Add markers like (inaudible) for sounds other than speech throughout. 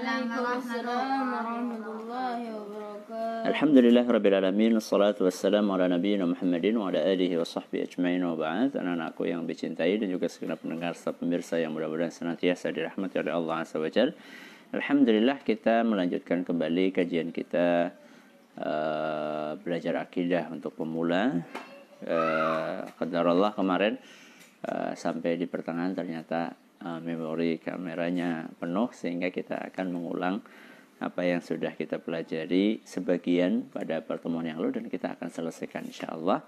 Warahmatullahi wabarakatuh. Alhamdulillah Rabbil Alamin Assalatu wassalamu ala nabiyina Muhammadin Wa ala alihi wa sahbihi ajma'in wa Anak-anakku yang dicintai dan juga segenap pendengar serta pemirsa yang mudah-mudahan senantiasa dirahmati oleh Allah Azza wa Jal. Alhamdulillah kita melanjutkan kembali kajian kita uh, Belajar akidah untuk pemula. Uh, Allah kemarin uh, Sampai di pertengahan ternyata uh, memori kameranya penuh Sehingga kita akan mengulang apa yang sudah kita pelajari sebagian pada pertemuan yang lalu dan kita akan selesaikan insya Allah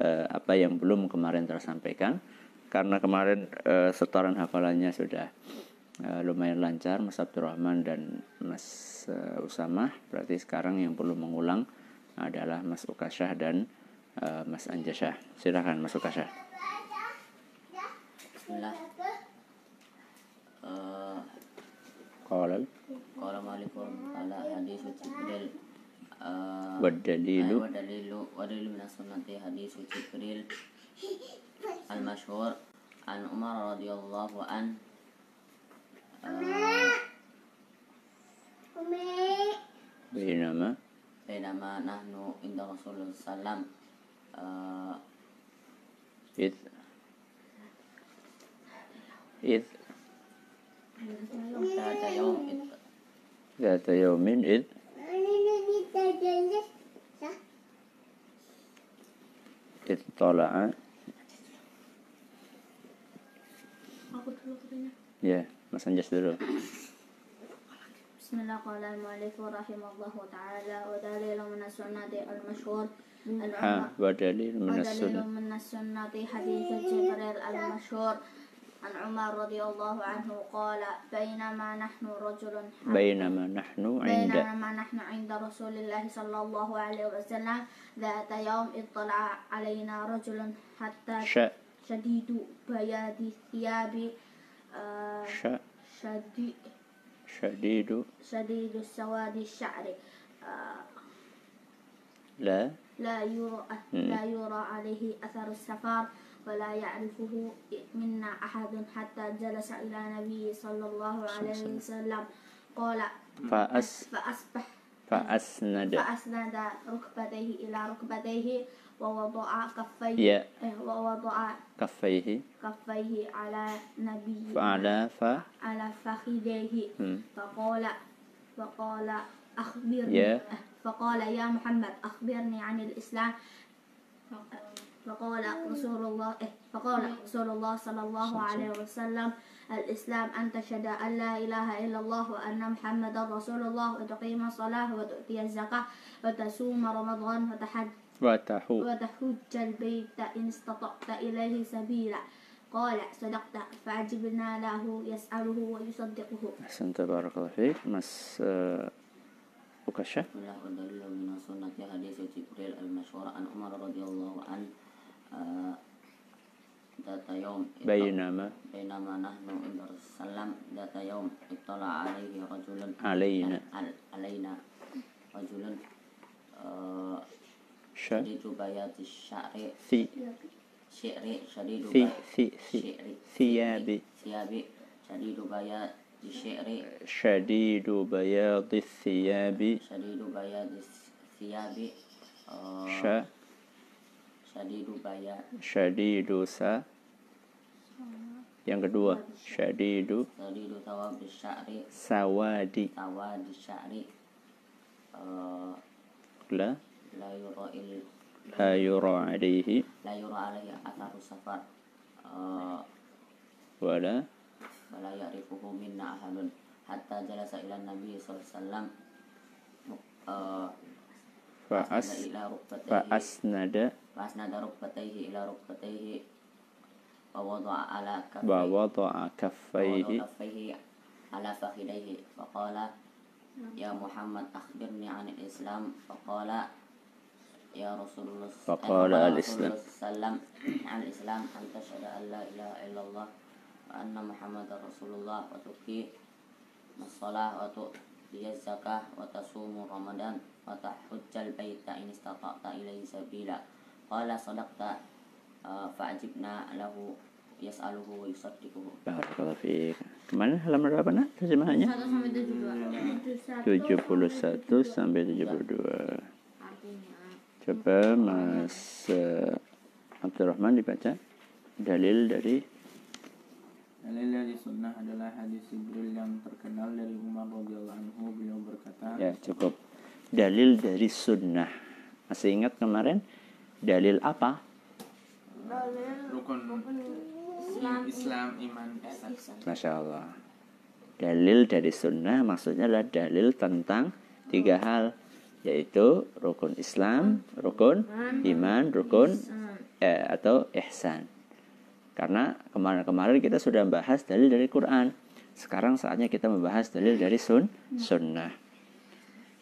uh, apa yang belum kemarin tersampaikan. Karena kemarin uh, setoran hafalannya sudah lumayan lancar Mas Abdurrahman dan Mas Usamah. Berarti sekarang yang perlu mengulang adalah Mas Ukasyah dan Mas Anjasyah silakan Mas Ukasyah. Bismillah. Qala. Malikun ala hadis Jibril. Uh, Wadalilu wa dalilu wa dalilu min sunnati hadis Jibril al masyhur an Umar radhiyallahu an. Uh, Bainama. Bainama nahnu inda Rasulullah sallam. Uh, Id Id ذات يوم ذات يوم إذ إذ طلع Aku dulu katanya. Ya, Mas Anjas dulu بسم الله قال المؤلف رحمه الله تعالى ودليل من السنة المشهور Ha, wadalil ودليل minassunnah من السنة حديث جبريل المشهور عن عمر رضي الله عنه قال بينما نحن رجل Bainama nahnu inda بينما نحن عند رسول الله صلى الله عليه وسلم ذات يوم اطلع علينا رجل حتى Sya شديد بياض الثياب آه، شديد Syadidu شديد سواد الشعر آه، La لا يرى لا يرى عليه أثر السفر ولا يعرفه منا أحد حتى جلس إلى النبي صلى الله عليه وسلم قال Fa'as فأصبح Fa'asnada فأسند ركبتيه إلى ركبتيه ووضع كفيه Ya eh, ووضع Kaffaihi كفيه على نبي Fa'ala fa على فخذيه. فقال فقال أخبرني يا. فقال يا محمد أخبرني عن الإسلام فقال رسول الله إيه، فقال رسول الله صلى الله عليه وسلم الإسلام أن تشهد أن لا إله إلا الله وأن محمدا رسول الله وتقيم الصلاة وتؤتي الزكاة وتصوم رمضان وتحج وتحج البيت إن استطعت إليه سبيلا. قال صدقت. فعجبنا له يسأله ويصدقه. tabarakallah fiik Mas uh, Ukasha Bismillah wa dalilu min sunnati hadis Jibril al masyhur an Umar radhiyallahu an uh, آه، ذات يوم بينما بينما نحن عند الرسول صلى ذات يوم إطلع عليه رجل علينا. علينا رجل آه، شديد بياض الشعر في شعر شديد في في في ثياب. ثياب شديد بياض الشعر شديد بياض الثياب. شديد بياض الثياب آه، ش Syadidu baya. Syadidu sa. Yang kedua, syadidu. Syadidu sawadi syari. Sawadi. Sawadi syari. Uh, la. La. La safar. Eh, uh, wala. Hatta jalasa Nabi sallallahu alaihi eh, Fa'as. Fa'asnada فأسند ركبتيه إلى ركبتيه ووضع على كفيه Wa wada'a ووضع kaffaihi كفيه على فخذيه فقال يا محمد أخبرني عن الإسلام فقال يا رسول الله فقال رسول الإسلام. الله صلى الله عليه وسلم عن الإسلام أن تشهد أن لا إله إلا الله وأن محمد رسول الله وتقيم الصلاة وتؤتي الزكاة وتصوم رمضان وتحج البيت إن استطعت إليه سبيلا qala sadaqta eh, fa'ajibna lahu yas'aluhu yusaddiquhu barakallahu fiik ke mana halaman berapa nak terjemahannya 71 sampai 72 coba mas uh, Abdurrahman dibaca dalil dari Dalil dari sunnah adalah hadis Jibril yang terkenal dari Umar radhiyallahu anhu beliau berkata. Ya cukup. Dalil dari sunnah. Masih ingat kemarin? Dalil apa? rukun Islam iman ihsan. Masya Allah. Dalil dari sunnah maksudnya adalah dalil tentang tiga hal yaitu rukun Islam, rukun iman, rukun eh, atau ihsan. Karena kemarin-kemarin kita sudah membahas dalil dari Quran. Sekarang saatnya kita membahas dalil dari sun sunnah.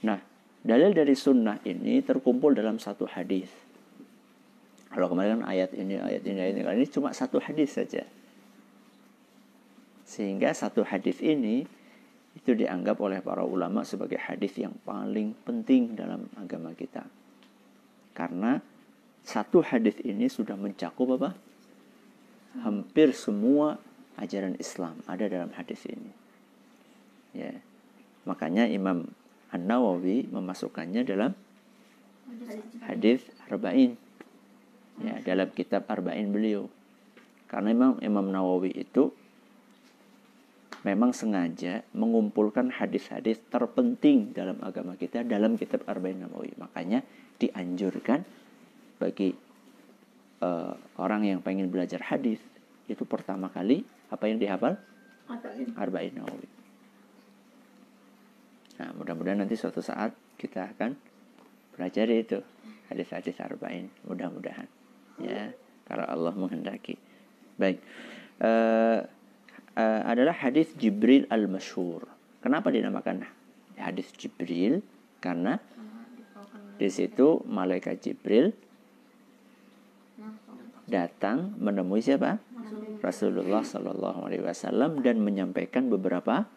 Nah, dalil dari sunnah ini terkumpul dalam satu hadis. Kalau kemarin kan ayat ini, ayat ini, ayat ini, ini cuma satu hadis saja. Sehingga satu hadis ini itu dianggap oleh para ulama sebagai hadis yang paling penting dalam agama kita. Karena satu hadis ini sudah mencakup apa? Hampir semua ajaran Islam ada dalam hadis ini. Ya. Makanya Imam An-Nawawi memasukkannya dalam hadis Arba'in. Ya, dalam kitab Arba'in beliau. Karena memang Imam Nawawi itu memang sengaja mengumpulkan hadis-hadis terpenting dalam agama kita dalam kitab Arba'in Nawawi. Makanya dianjurkan bagi uh, orang yang pengen belajar hadis itu pertama kali apa yang dihafal Arba'in Nawawi. Nah, mudah-mudahan nanti suatu saat kita akan belajar itu hadis-hadis Arba'in. Mudah-mudahan. Ya, kalau Allah menghendaki. Baik. Uh, uh, adalah hadis Jibril al-Masyhur. Kenapa dinamakan hadis Jibril? Karena di situ malaikat Jibril datang menemui siapa? Rasulullah Shallallahu Alaihi Wasallam dan menyampaikan beberapa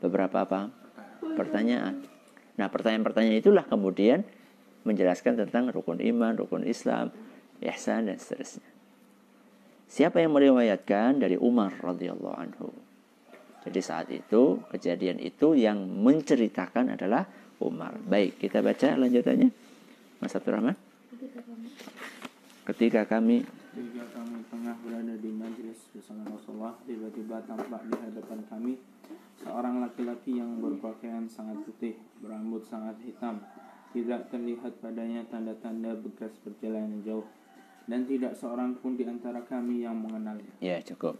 beberapa apa? Pertanyaan. Nah pertanyaan-pertanyaan itulah kemudian menjelaskan tentang rukun iman, rukun Islam, ihsan dan seterusnya. Siapa yang meriwayatkan dari Umar radhiyallahu anhu. Jadi saat itu kejadian itu yang menceritakan adalah Umar. Baik, kita baca lanjutannya. Mas Abdurrahman. Ketika kami Ketika kami tengah berada di majelis bersama Rasulullah, tiba-tiba tampak di hadapan kami seorang laki-laki yang berpakaian sangat putih, berambut sangat hitam, tidak terlihat padanya tanda-tanda bekas perjalanan jauh, dan tidak seorang pun di antara kami yang mengenalnya. Ya cukup.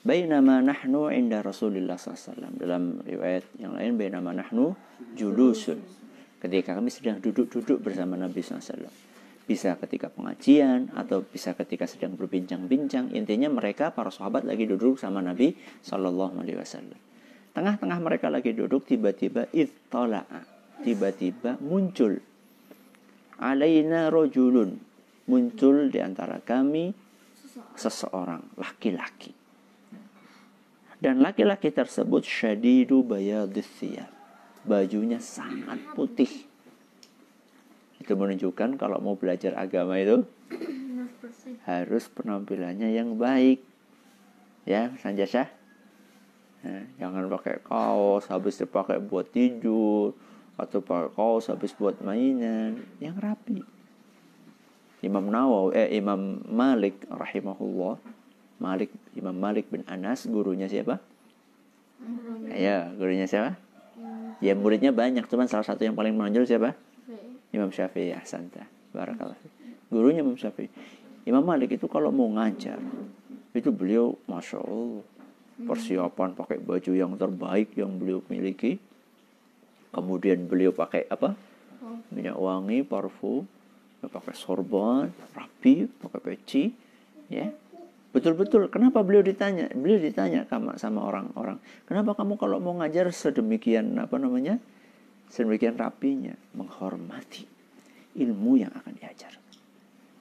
Bainama nahnu inda Rasulullah SAW. Dalam riwayat yang lain, bainama nahnu julusun. Ketika kami sedang duduk-duduk bersama Nabi SAW. Bisa ketika pengajian atau bisa ketika sedang berbincang-bincang. Intinya mereka para sahabat lagi duduk sama Nabi Sallallahu Alaihi Wasallam. Tengah-tengah mereka lagi duduk tiba-tiba ittala'a. Tiba-tiba muncul alaina rojulun muncul di antara kami seseorang laki-laki. Dan laki-laki tersebut syadidu bayadis thiyab. Bajunya sangat putih. Itu menunjukkan kalau mau belajar agama itu harus penampilannya yang baik. Ya, Sanjasa. Nah, jangan pakai kaos habis dipakai buat tidur atau pakai kaos habis buat mainan, yang rapi. Imam Nawawi eh Imam Malik rahimahullah Malik Imam Malik bin Anas gurunya siapa? Ya, gurunya siapa? Ya muridnya banyak, cuman salah satu yang paling menonjol siapa? Imam Syafi'i Ahsanta. Barakallah. Gurunya Imam Syafi'i. Imam Malik itu kalau mau ngajar itu beliau masya Allah persiapan pakai baju yang terbaik yang beliau miliki. Kemudian beliau pakai apa? Minyak wangi, parfum, pakai sorban, rapi, pakai peci, ya. Betul-betul. Kenapa beliau ditanya? Beliau ditanya sama orang-orang. Kenapa kamu kalau mau ngajar sedemikian apa namanya? Sedemikian rapinya, menghormati ilmu yang akan diajar.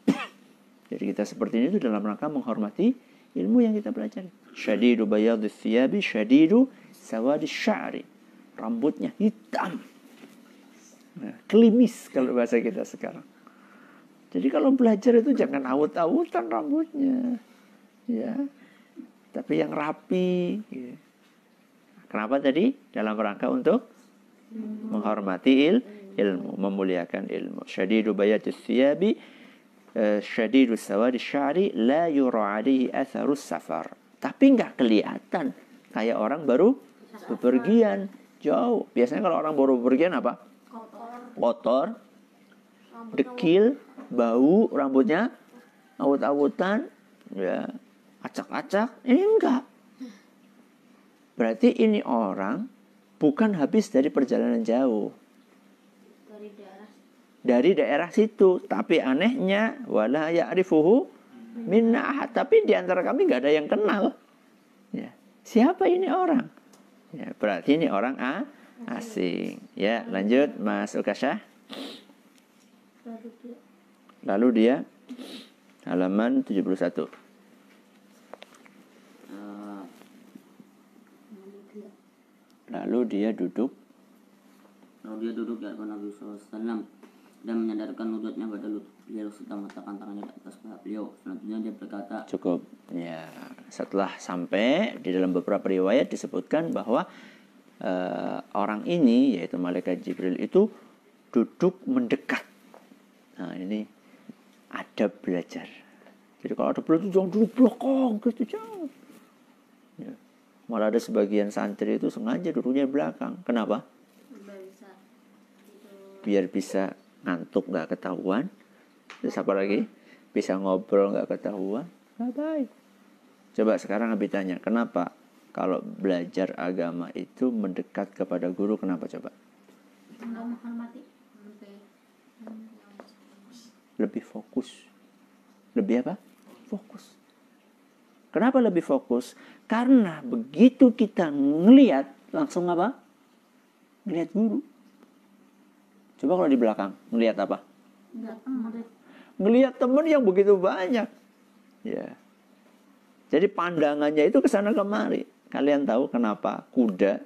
(coughs) Jadi kita seperti ini itu dalam rangka menghormati ilmu yang kita pelajari. Syadidu bayadis thiyabi, syadidu sawadi sya'ri. Rambutnya hitam. Nah, kelimis kalau bahasa kita sekarang. Jadi kalau belajar itu jangan awut-awutan rambutnya. Ya. Tapi yang rapi. Ya. Kenapa tadi? Dalam rangka untuk menghormati il, ilmu, memuliakan ilmu. Syadidu bayatis thiyabi eh, syadidu sawadi syari la yura alaihi atharus safar. Tapi nggak kelihatan kayak orang baru bepergian jauh. Biasanya kalau orang baru bepergian apa? Kotor, dekil, bau rambutnya, awut-awutan, ya, acak-acak. Ini enggak. Berarti ini orang bukan habis dari perjalanan jauh. dari daerah Dari daerah situ. Tapi anehnya, wala ya'rifuhu minna ahad. Tapi di antara kami nggak ada yang kenal. Ya. Siapa ini orang? Ya, berarti ini orang A, asing. Ya, lanjut Mas Ukasha. Lalu dia halaman 71. Eh, lalu dia Lalu dia duduk. Lalu dia duduk di hadapan Nabi SAW dan menyadarkan lututnya pada lutut beliau serta meletakkan tangannya di atas paha beliau. Selanjutnya dia berkata, cukup. Ya setelah sampai di dalam beberapa riwayat disebutkan bahwa eh, orang ini yaitu malaikat Jibril itu duduk mendekat. Nah ini adab belajar. Jadi kalau ada belajar jangan duduk belakang gitu jangan. Ya. malah ada sebagian santri itu sengaja duduknya belakang. Kenapa? Biar bisa ngantuk nggak ketahuan. Terus apa lagi? Bisa ngobrol nggak ketahuan. Nggak baik. Coba sekarang Abi tanya kenapa kalau belajar agama itu mendekat kepada guru kenapa coba? Menghormati lebih fokus. Lebih apa? Fokus. Kenapa lebih fokus? Karena begitu kita ngelihat langsung apa? Ngelihat guru. Coba kalau di belakang ngelihat apa? Ngelihat temen. Yang begitu banyak. Ya. Jadi pandangannya itu ke sana kemari. Kalian tahu kenapa kuda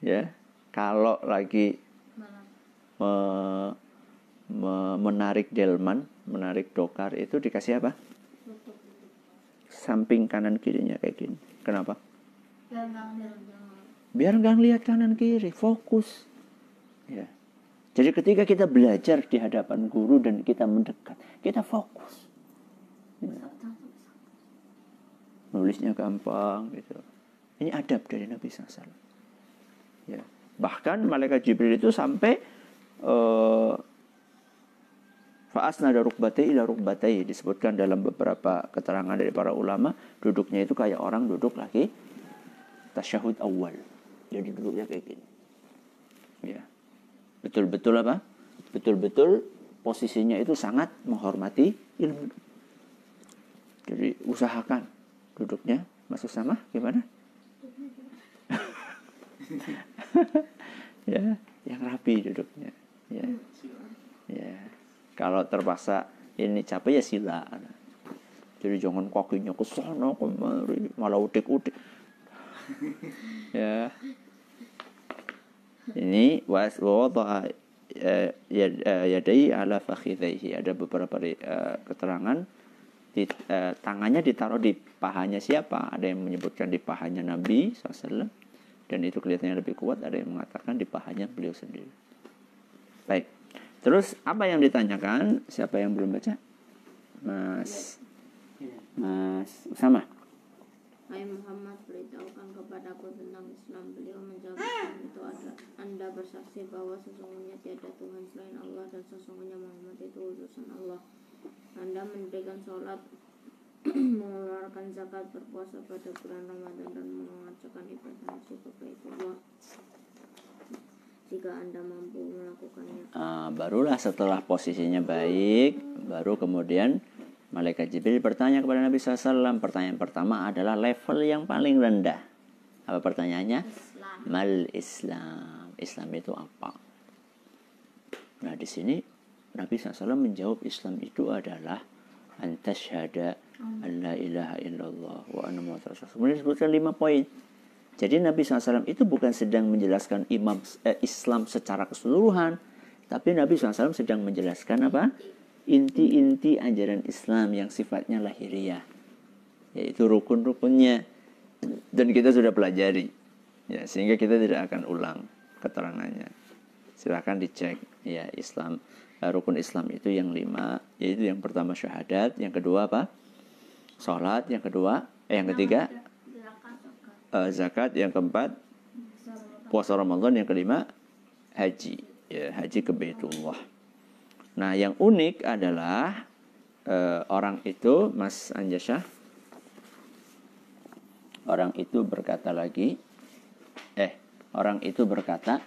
ya kalau lagi me- menarik delman, menarik dokar itu dikasih apa? Samping kanan kirinya kayak gini. Kenapa? biar nggak ngelihat kanan kiri, fokus. Ya. Jadi ketika kita belajar di hadapan guru dan kita mendekat, kita fokus. nulisnya gampang gitu. Ini adab dari Nabi SAW. Ya. Bahkan malaikat Jibril itu sampai eh Fa'asna ada rukbatai ila rukbatai disebutkan dalam beberapa keterangan dari para ulama duduknya itu kayak orang duduk lagi tasyahud awal jadi duduknya kayak gini ya betul-betul apa betul-betul posisinya itu sangat menghormati ilmu jadi usahakan duduknya masuk sama gimana? (laughs) ya, yang rapi duduknya. Ya. Ya. Kalau terpaksa ini capek ya sila. Jadi jangan kakinya ke sana kemari, malah udik-udik. (laughs) ya. Ini was wada'a eh, yad- eh, yadai ala fakhidaihi. Ada beberapa eh, keterangan di, eh, tangannya ditaruh di pahanya siapa? Ada yang menyebutkan di pahanya Nabi SAW dan itu kelihatannya lebih kuat. Ada yang mengatakan di pahanya beliau sendiri. Baik. Terus apa yang ditanyakan? Siapa yang belum baca? Mas Mas Usama. Hai Muhammad, beritahukan kepadaku tentang Islam. Beliau menjawab itu ada Anda bersaksi bahwa sesungguhnya tiada Tuhan selain Allah dan sesungguhnya Muhammad itu utusan Allah. Anda mendirikan sholat, (clears throat) mengeluarkan zakat, berpuasa pada bulan Ramadan dan mengerjakan ibadah haji ke Baitullah. Jika Anda mampu melakukannya. Ah, barulah setelah posisinya baik, baru kemudian malaikat Jibril bertanya kepada Nabi SAW. Pertanyaan pertama adalah level yang paling rendah. Apa pertanyaannya? Islam Mal Islam. Islam itu apa? Nah di sini Nabi SAW menjawab Islam itu adalah antasyhada an la ilaha illallah wa anna muhammadar rasulullah. Kemudian disebutkan lima poin. Jadi Nabi SAW itu bukan sedang menjelaskan imam eh, Islam secara keseluruhan, tapi Nabi SAW sedang menjelaskan apa? Inti-inti ajaran Islam yang sifatnya lahiriah. yaitu rukun-rukunnya dan kita sudah pelajari ya sehingga kita tidak akan ulang keterangannya silahkan dicek ya Islam eh, rukun Islam itu yang lima yaitu yang pertama syahadat yang kedua apa sholat yang kedua eh, yang ketiga uh, zakat yang keempat puasa Ramadan yang kelima haji. Ya haji ke Baitullah. Nah yang unik adalah uh, orang itu Mas Anjasya orang itu berkata lagi eh orang itu berkata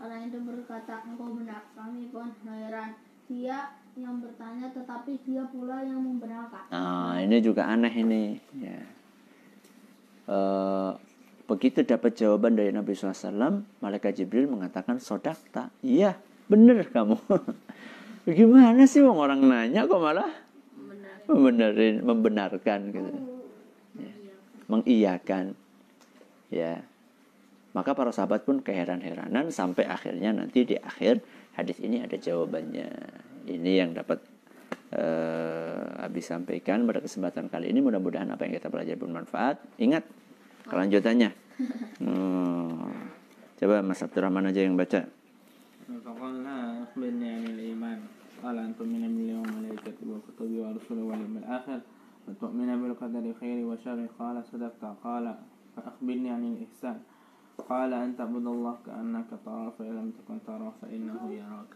orang itu berkata engkau benar kami pun heran. Dia yang bertanya tetapi dia pula yang membenarkan. Nah ini juga aneh ini. Ya uh, begitu dapat jawaban dari Nabi SAW malaikat Jibril mengatakan sodakta. Iya bener kamu. (laughs) Gimana sih orang nanya kok malah membenarin membenarkan gitu? Ya. mengiyakan. Ya. Maka para sahabat pun keheran-heranan sampai akhirnya nanti di akhir hadis ini ada jawabannya. Ini yang dapat uh, Abi sampaikan pada kesempatan kali ini mudah-mudahan apa yang kita pelajari bermanfaat ingat kelanjutannya (laughs) hmm. coba Mas Abdurrahman aja yang baca فقلنا أخبرني عن الإيمان قال أن تؤمن باليوم والملائكة والكتب والرسل واليوم الآخر وتؤمن بالقدر خير وشر قال صدقت قال فأخبرني عن الإحسان قال أن تعبد الله كأنك تراه فإن لم تكن تراه فإنه يراك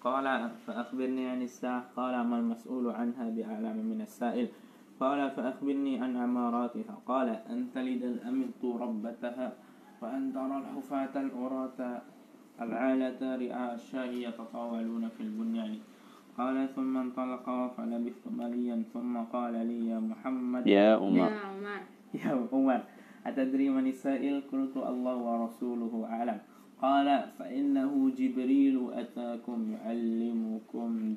قال فأخبرني عن الساعة. قال ما المسؤول عنها بأعلم من السائل؟ قال فأخبرني عن أماراتها. قال أن تلد الأمة ربتها وأن ترى الحفاة العراة العالة رعاء الشاء يتطاولون في البنيان. قال ثم انطلق فلبثت مليا. ثم قال لي يا محمد يا عمر. يا عمر. أتدري من السائل؟ قلت الله ورسوله أعلم. Qala fa innahu Jibril atakum yuallimukum.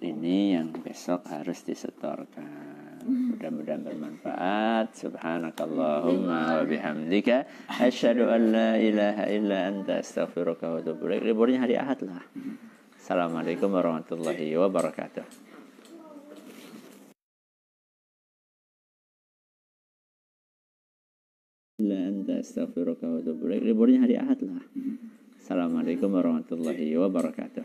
Ini yang besok harus disetorkan. Mudah-mudahan bermanfaat. Subhanakallahumma wa bihamdika asyhadu an la ilaha illa anta astaghfiruka wa atubu ilaik. Liburnya hari Ahad lah. Assalamualaikum warahmatullahi wabarakatuh. Illa anta astaghfiruka wa atubu ilaik liburnya hari Ahad lah Assalamualaikum warahmatullahi wabarakatuh